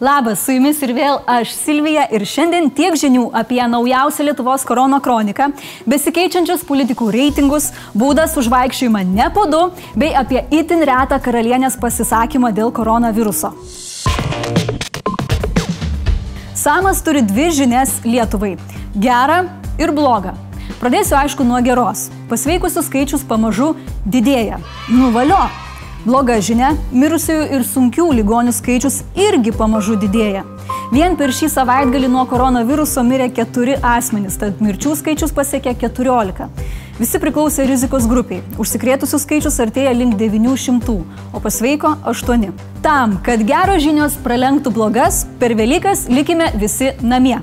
Labas, su jumis ir vėl aš Silvija ir šiandien tiek žinių apie naujausią Lietuvos korono kroniką, besikeičiančius politikų reitingus, būdas užvaikščiojimą ne po du, bei apie itin retą karalienės pasisakymą dėl koronaviruso. Samas turi dvi žinias Lietuvai - gerą ir blogą. Pradėsiu aišku nuo geros. Pasveikusių skaičius pamažu didėja. Nuvalio, Bloga žinia - mirusiųjų ir sunkių ligonių skaičius irgi pamažu didėja. Vien per šį savaitgalį nuo koronaviruso mirė keturi asmenys, tad mirčių skaičius pasiekė 14. Visi priklausė rizikos grupiai. Užsikrėtusių skaičius artėja link 900, o pasveiko 8. Tam, kad geros žinios pralenktų blogas, per Velykas likime visi namie.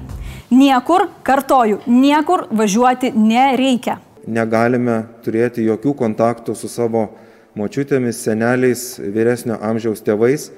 Niekur, kartoju, niekur važiuoti nereikia. Negalime turėti jokių kontaktų su savo močiutėmis, seneliais, vyresnio amžiaus tėvais,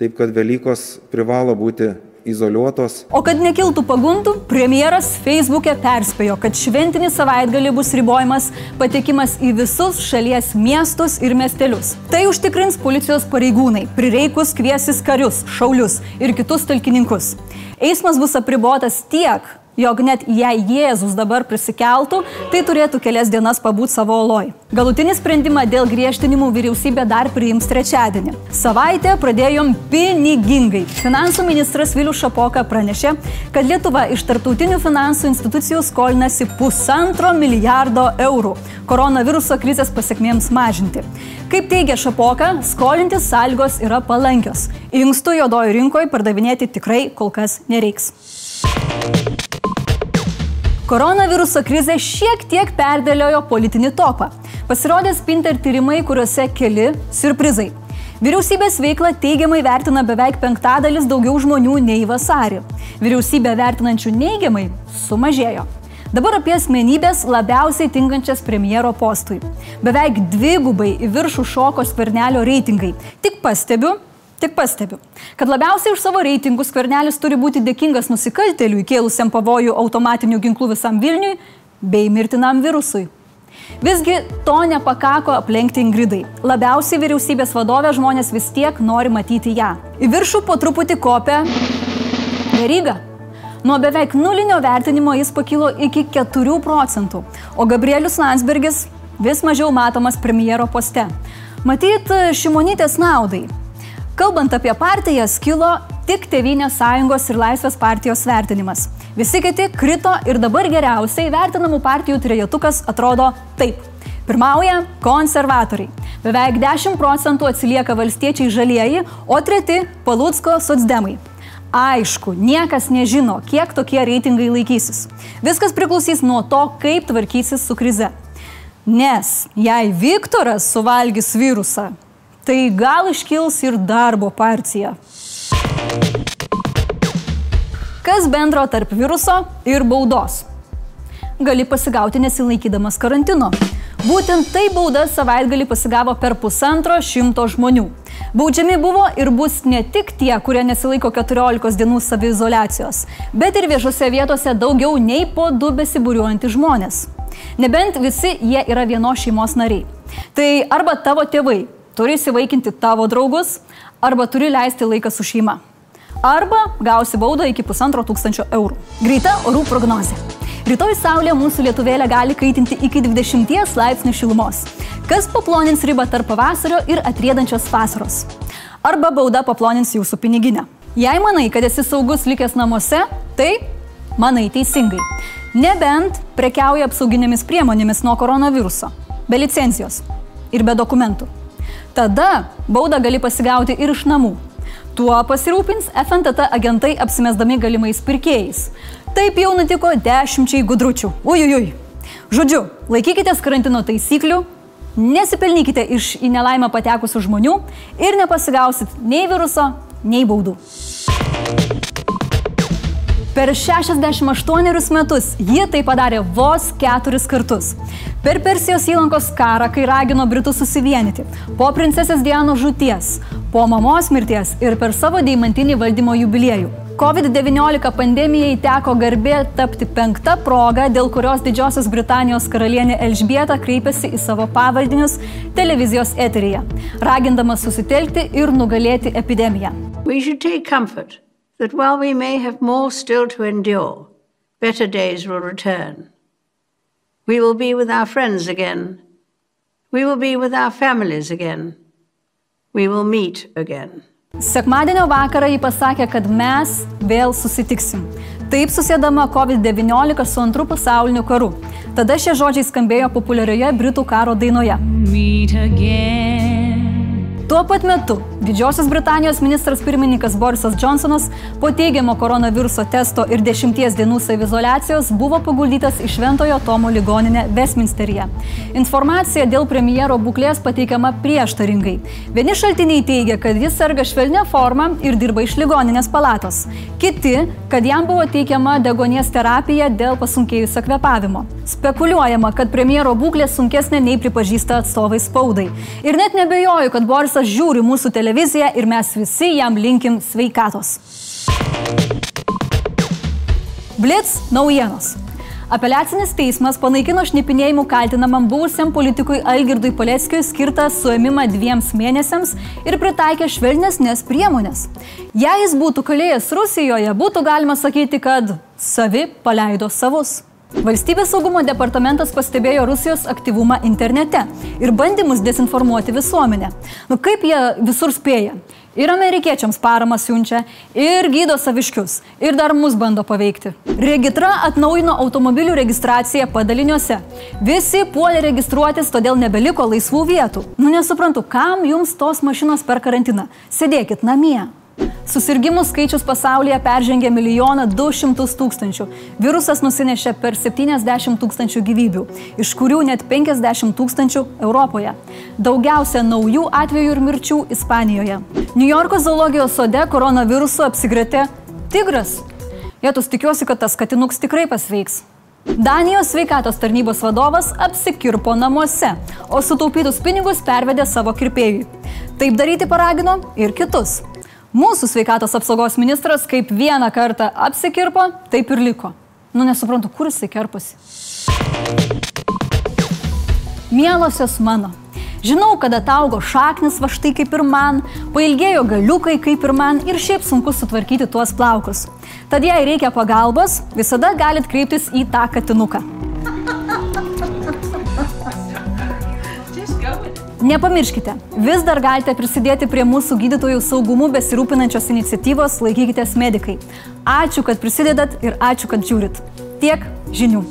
taip kad Velykos privalo būti izoliuotos. O kad nekiltų pagundų, premjeras Facebook'e perspėjo, kad šventinį savaitgalį bus ribojamas patekimas į visus šalies miestus ir miestelius. Tai užtikrins policijos pareigūnai, prireikus kviesis karius, šaulius ir kitus talkininkus. Eismas bus apribotas tiek, jog net jei Jėzus dabar prisikeltų, tai turėtų kelias dienas pabūti savo oloj. Galutinį sprendimą dėl griežtinimų vyriausybė dar priims trečiadienį. Savaitę pradėjom pinigingai. Finansų ministras Vilius Šapoka pranešė, kad Lietuva iš tarptautinių finansų institucijų skolinasi pusantro milijardo eurų koronaviruso krizės pasiekmėms mažinti. Kaip teigia Šapoka, skolintis sąlygos yra palankios. Inkstų juodojo rinkoje pardavinėti tikrai kol kas nereiks. Koronaviruso krizė šiek tiek perdėliojo politinį topą. Pasirodė Spinter tyrimai, kuriuose keli surprizai. Vyriausybės veiklą teigiamai vertina beveik penktadalis daugiau žmonių nei vasarį. Vyriausybę vertinančių neigiamai sumažėjo. Dabar apie asmenybės labiausiai tinkančias premjero postui. Beveik dvigubai į viršų šoko skvernelio reitingai. Tik pastebiu, Tik pastebiu, kad labiausiai už savo reitingus skvernelis turi būti dėkingas nusikalteliui, kėlusiam pavojų automatinių ginklų visam Vilniui bei mirtinam virusui. Visgi to nepakako aplenkti Ingridai. Labiausiai vyriausybės vadovė žmonės vis tiek nori matyti ją. Į viršų po truputį kopia Veryga. Nuo beveik nulinio vertinimo jis pakilo iki 4 procentų, o Gabrielius Landsbergis vis mažiau matomas premjero poste. Matyt, šimonytės naudai. Kalbant apie partijas, kilo tik Tevinės sąjungos ir Laisvės partijos vertinimas. Visi kiti krito ir dabar geriausiai vertinamų partijų trejetukas atrodo taip. Pirmauja konservatoriai. Beveik 10 procentų atsilieka valstiečiai žalieji, o treti - Palutsko socdemai. Aišku, niekas nežino, kiek tokie reitingai laikysis. Viskas priklausys nuo to, kaip tvarkysis su krize. Nes jei Viktoras suvalgys virusą, tai gal iškils ir darbo partija. Kas bendro tarp viruso ir baudos? Gali pasigauti nesilaikydamas karantino. Būtent tai bauda savaitgalį pasigavo per pusantro šimto žmonių. Baudžiami buvo ir bus ne tik tie, kurie nesilaiko 14 dienų savizolacijos, bet ir viešose vietose daugiau nei po du besibūriuojantys žmonės. Nebent visi jie yra vienos šeimos nariai. Tai arba tavo tėvai, turi įsivaikinti tavo draugus arba turi leisti laiką su šeima. Arba gausi baudą iki pusantro tūkstančio eurų. Greita orų prognozė. Rytoj saulė mūsų lietuvėlė gali kaitinti iki 20 laipsnių šilumos, kas paplonins ribą tarp pavasario ir atriedančios vasaros. Arba bauda paplonins jūsų piniginę. Jei manai, kad esi saugus likęs namuose, tai manai teisingai. Nebent prekiauja apsauginėmis priemonėmis nuo koronaviruso, be licencijos ir be dokumentų. Tada baudą gali pasigauti ir iš namų. Tuo pasirūpins FNTT agentai apsimesdami galimais pirkėjais. Taip jau nutiko dešimčiai gudručių. Ujujuj. Žodžiu, laikykitės karantino taisyklių, nesipelnykite iš į nelaimę patekusių žmonių ir nepasigausit nei viruso, nei baudų. Per 68 metus ji tai padarė vos keturis kartus. Per Persijos įlankos karą, kai ragino Britus susivienyti, po princesės Dianos žūties, po mamos mirties ir per savo deimantinį valdymo jubiliejų. COVID-19 pandemijai teko garbė tapti penktą progą, dėl kurios Didžiosios Britanijos karalienė Elžbieta kreipėsi į savo pavaldinius televizijos eteryje, ragindama susitelkti ir nugalėti epidemiją. That while we may have more still to endure, better days will return. We will be with our friends again. We will be with our families again. We will meet again. Sekmadienio vakarą ji pasakė, kad mes vėl susitiksim. Taip susėdama COVID-19 su antru pasauliniu karu. Tada šie žodžiai skambėjo populiarioje Britų karo dainoje. Meet again. Tuo pat metu Didžiosios Britanijos ministras pirmininkas Borisas Johnsonas po teigiamo koronaviruso testo ir dešimties dienų savizolacijos buvo paguldytas į Šventojo Tomo ligoninę Westminsteryje. Informacija dėl premjero būklės pateikiama prieštaringai. Vieni šaltiniai teigia, kad jis serga švelnia forma ir dirba iš ligoninės palatos. Kiti, kad jam buvo teikiama degonės terapija dėl pasunkėjusio kvepavimo. Spekuliuojama, kad premjero būklė sunkesnė nei pripažįsta atstovai spaudai. Ir net nebejoju, kad Borisas Borisas žiūri mūsų televiziją ir mes visi jam linkim sveikatos. Blitz naujienos. Apeliacinis teismas panaikino šnipinėjimų kaltinamam buvusiam politikui Algirdui Paleckiui skirtą suėmimą dviems mėnesiams ir pritaikė švelnesnės priemonės. Jei jis būtų kalėjęs Rusijoje, būtų galima sakyti, kad savi paleido savus. Valstybės saugumo departamentas pastebėjo Rusijos aktyvumą internete ir bandymus dezinformuoti visuomenę. Nu kaip jie visur spėja? Ir amerikiečiams paramą siunčia, ir gydo saviškius, ir dar mus bando paveikti. Regitra atnaujino automobilių registraciją padaliniuose. Visi puolė registruotis, todėl nebeliko laisvų vietų. Nu nesuprantu, kam jums tos mašinos per karantiną? Sėdėkit namie. Susirgymų skaičius pasaulyje peržengė milijoną 200 tūkstančių. Virusas nusinešė per 70 tūkstančių gyvybių, iš kurių net 50 tūkstančių Europoje. Daugiausia naujų atvejų ir mirčių Ispanijoje. New Yorko zoologijos sode koronavirusu apsigrėtė tigras. Jėtus tikiuosi, kad tas katinuks tikrai pasveiks. Danijos sveikatos tarnybos vadovas apsikirpo namuose, o sutaupytus pinigus pervedė savo kirpėjui. Taip daryti paragino ir kitus. Mūsų sveikatos apsaugos ministras kaip vieną kartą apsikirpo, taip ir liko. Nu nesuprantu, kur jisai kerpasi. Mielosios mano, žinau, kad ataugo šaknis va štai kaip ir man, pailgėjo galiukai kaip ir man ir šiaip sunku sutvarkyti tuos plaukus. Tad jei reikia pagalbos, visada galit kreiptis į tą katinuką. Nepamirškite, vis dar galite prisidėti prie mūsų gydytojų saugumų besirūpinančios iniciatyvos Laikykitės medikai. Ačiū, kad prisidedat ir ačiū, kad žiūrit. Tiek žinių.